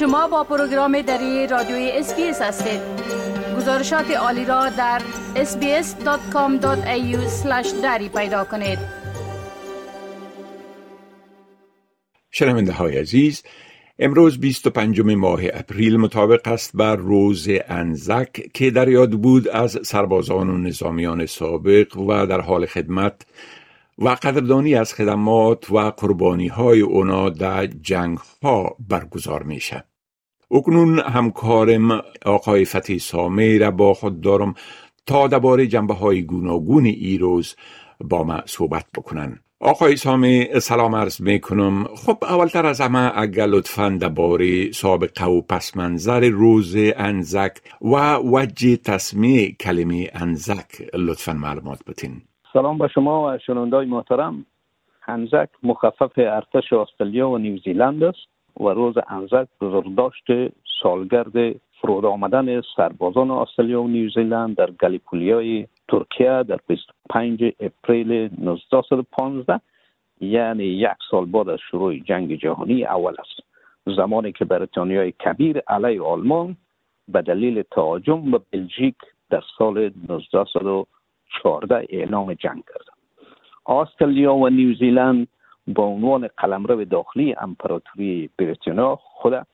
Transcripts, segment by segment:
شما با پروگرام دری رادیوی SBS هستید گزارشات عالی را در sbs.com.au دری پیدا کنید شنونده های عزیز امروز 25 ماه اپریل مطابق است بر روز انزک که در یاد بود از سربازان و نظامیان سابق و در حال خدمت و قدردانی از خدمات و قربانی های اونا در جنگ ها برگزار میشه. اکنون همکارم آقای فتی سامی را با خود دارم تا درباره جنبه های گوناگون ای روز با ما صحبت بکنن. آقای سامی سلام عرض می کنم خب اولتر از همه اگر لطفا درباره سابقه و پس منظر روز انزک و وجه تصمیه کلمه انزک لطفا معلومات بتین سلام با شما و شنوندای محترم. انزک مخفف ارتش استرالیا و نیوزیلند است. و روز انزک بزرگداشت سالگرد فرود آمدن سربازان استرالیا و نیوزیلند در گلیپولیای ترکیه در 25 اپریل 1915 یعنی یک سال بعد از شروع جنگ جهانی اول است. زمانی که بریتانیای کبیر علیه آلمان به دلیل تهاجم به بلژیک در سال 1914 اعلام جنگ کرد. استرالیا و نیوزیلند با عنوان قلمرو داخلی امپراتوری بریتانیا خود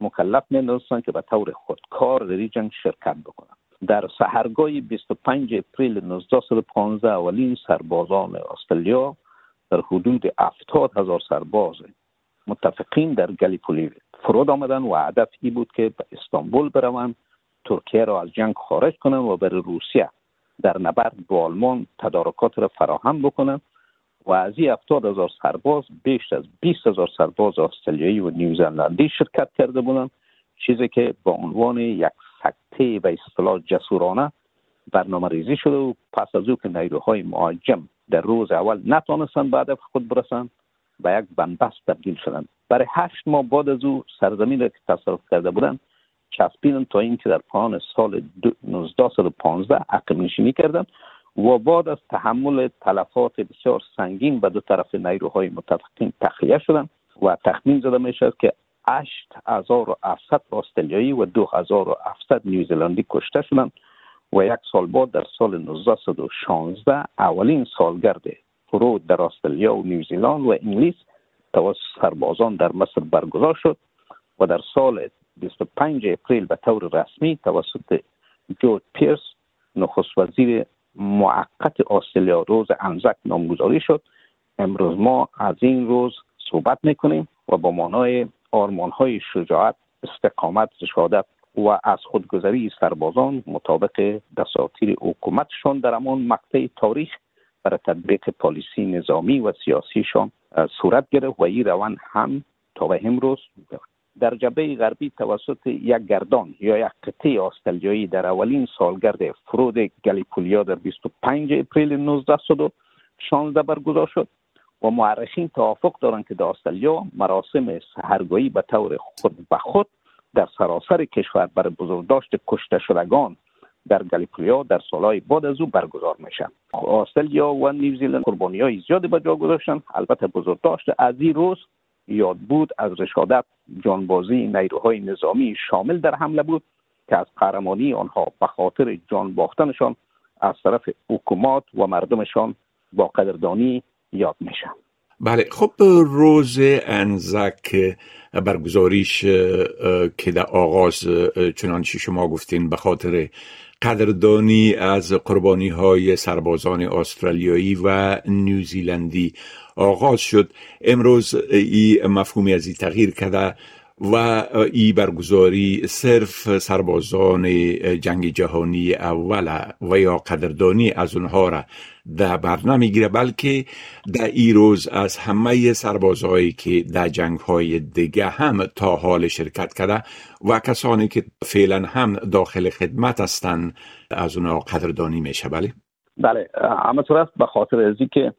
مکلف می که به طور خودکار در جنگ شرکت بکنند در سهرگاه 25 اپریل 1915 اولین سربازان استرالیا در حدود 70 هزار سرباز متفقین در گلیپولی فرود آمدن و هدف ای بود که به استانبول بروند ترکیه را از جنگ خارج کنند و بر روسیه در نبرد با آلمان تدارکات را فراهم بکنند. و از این 70 هزار سرباز بیش از 20 هزار سرباز استرالیایی و نیوزلندی شرکت کرده بودند. چیزی که با عنوان یک سکته به اصطلاح جسورانه برنامه ریزی شده و پس از او که نیروهای مهاجم در روز اول نتانستند بعد خود برسند به یک بنبست تبدیل شدند. برای هشت ماه بعد از او سرزمین را که تصرف کرده بودند چسبیدن تا اینکه در پایان سال 1915 عقب نشینی کردند و بعد از تحمل تلفات بسیار سنگین به دو طرف نیروهای متفقین تخلیه شدند و تخمین زده می شد که 8700 استرالیایی و 2700 نیوزلندی کشته شدند و یک سال بعد در سال 1916 اولین سالگرد فرود در استرالیا و نیوزیلند و انگلیس توسط سربازان در مصر برگزار شد و در سال 25 اپریل به طور رسمی توسط جورج پیرس نخست وزیر موقت استرالیا روز انزک نامگذاری شد. امروز ما از این روز صحبت می‌کنیم و با مانای آرمان های شجاعت استقامت رشادت و از خودگذری سربازان مطابق دساتیر حکومتشان در همان مقطع تاریخ برای تطبیق پالیسی نظامی و سیاسیشان صورت گرفت و این روان هم تا به امروز در جبه غربی توسط یک گردان یا یک قطعه استرالیایی در اولین سالگرد فرود گلیپولیا در 25 اپریل 1916 برگزار شد و معرخین توافق دارند که در استرالیا مراسم سهرگاهی به طور خود به خود در سراسر کشور برای بزرگداشت کشته شدگان در گلیپولیا در سالهای بعد از او برگزار میشن. استرالیا و نیوزیلند قربانی های زیادی به جا گذاشتن. البته بزرگداشت از این روز یاد بود از رشادت جانبازی نیروهای نظامی شامل در حمله بود که از قهرمانی آنها به خاطر جان باختنشان از طرف حکومات و مردمشان با قدردانی یاد میشن. بله خب روز انزک برگزاریش که در آغاز چنانچه شما گفتین به خاطر قدردانی از قربانی های سربازان استرالیایی و نیوزیلندی آغاز شد. امروز ای مفهومی از این تغییر کرده و ای برگزاری صرف سربازان جنگ جهانی اول و یا قدردانی از اونها را در بر نمی‌گیره بلکه در ای روز از همه سربازهایی که در جنگ های دیگه هم تا حال شرکت کرده و کسانی که فعلا هم داخل خدمت هستند از اونها قدردانی میشه. بله؟ بله. همه است به خاطر ازی که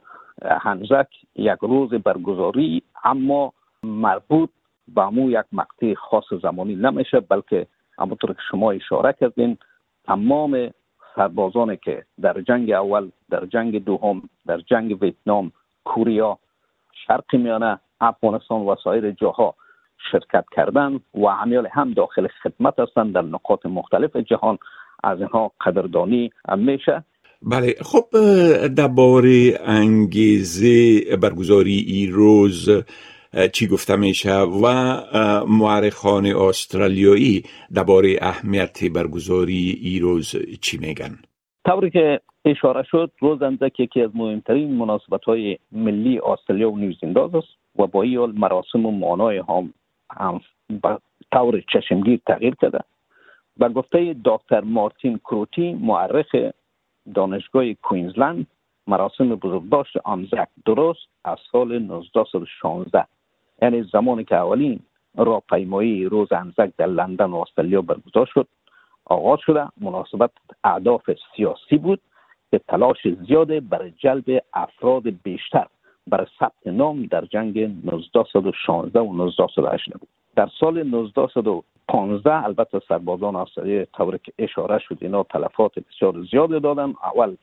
هنزک یک روز برگزاری اما مربوط به امو یک مقطع خاص زمانی نمیشه بلکه همونطور که شما اشاره کردین تمام سربازانی که در جنگ اول در جنگ دوم در جنگ ویتنام کوریا شرق میانه افغانستان و سایر جاها شرکت کردن و عمیال هم داخل خدمت هستند در نقاط مختلف جهان از اینها قدردانی میشه. بله خب درباره انگیزه برگزاری ای روز چی گفته میشه و معرخان استرالیایی درباره اهمیت برگزاری ای روز چی میگن؟ طوری که اشاره شد روز اندک یکی از مهمترین مناسبت های ملی استرالیا و نیوزیلند است و با این مراسم و مانای هم, هم به طور چشمگیر تغییر کرده. به گفته دکتر مارتین کروتی معرخ دانشگاه کوینزلند مراسم بزرگداشت آمزک درست از سال 1916 یعنی زمانی که اولین راهپیمایی روز انزک در لندن و استرالیا برگزار شد آغاز شده مناسبت اهداف سیاسی بود که تلاش زیاد برای جلب افراد بیشتر برای ثبت نام در جنگ 1916 و 1918 بود در سال 1915 البته سربازان استرالیا طور که اشاره شد اینا تلفات بسیار زیاد دادن. اول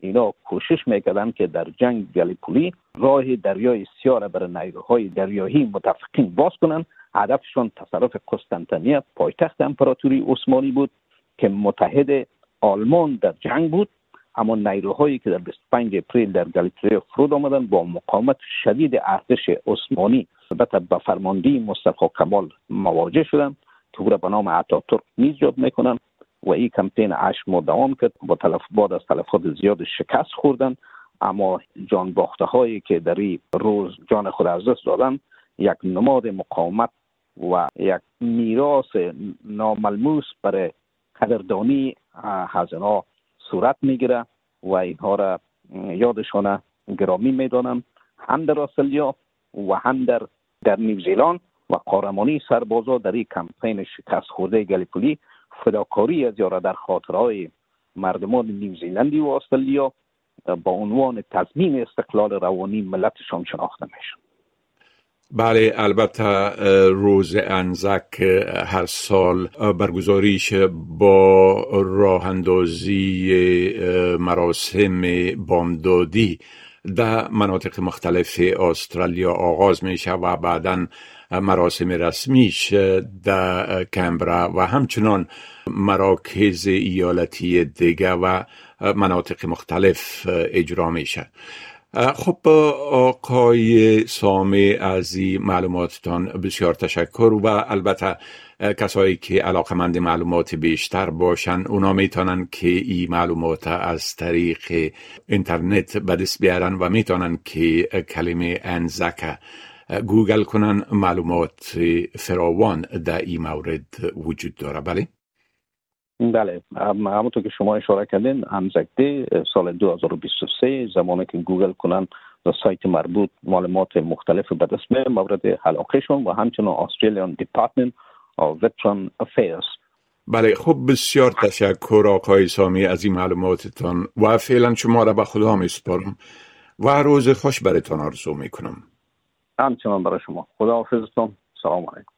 اینا کوشش می‌کردن که در جنگ گلیپولی راه دریای سیاه برای نیروهای دریایی متفقین باز کنند هدفشان تصرف قسطنطنیه پایتخت امپراتوری عثمانی بود که متحد آلمان در جنگ بود. اما نیروهایی که در 25 اپریل در گلیپولی فرود آمدن با مقاومت شدید ارتش عثمانی البته به فرماندهی مصطفی کمال مواجه شدند که او را به نام اتاتورک میزجاب می‌کنن. و این کمپین هشت ماه دوام کرد. با تلف بعد از تلفات زیاد شکست خوردن. اما جان باخته هایی که در این روز جان خود از دست دادن یک نماد مقاومت و یک میراث ناملموس برای قدردانی از اینها صورت می‌گیره و اینها را یادشان گرامی می‌دانم. هم در استرالیا و هم در در نیوزیلند و قهرمانی سربازا در این کمپین شکست خورده گلیپولی فداکاری از یارا در خاطرهای مردمان نیوزیلندی و استرالیا با عنوان تضمین استقلال روانی ملتشان شناخته میشه بله البته روز انزک هر سال برگزاریش با راه اندازی مراسم بامدادی در مناطق مختلف استرالیا آغاز میشه و بعدا مراسم رسمیش در کمبرا و همچنان مراکز ایالتی دیگه و مناطق مختلف اجرا میشه خب آقای سامی از این معلوماتتان بسیار تشکر و البته کسایی که علاقمند معلومات بیشتر باشن اونا می‌تونن که این معلومات از طریق اینترنت به دست بیارن و می‌تونن که کلمه انزکه گوگل کنن معلومات فراوان در این مورد وجود داره بله؟ بله همونطور که شما اشاره کردین انزک ده سال 2023 زمانی که گوگل کنن در سایت مربوط معلومات مختلف به دست میاره مورد علاقهشون و همچنان Australian Department of Veteran Affairs. بله خب بسیار تشکر آقای سامی از این معلوماتتان و فعلا شما را به خدا می سپارم و روز خوش برتان آرزو می کنم همچنان برای شما. خدا حافظتان سلام علیکم.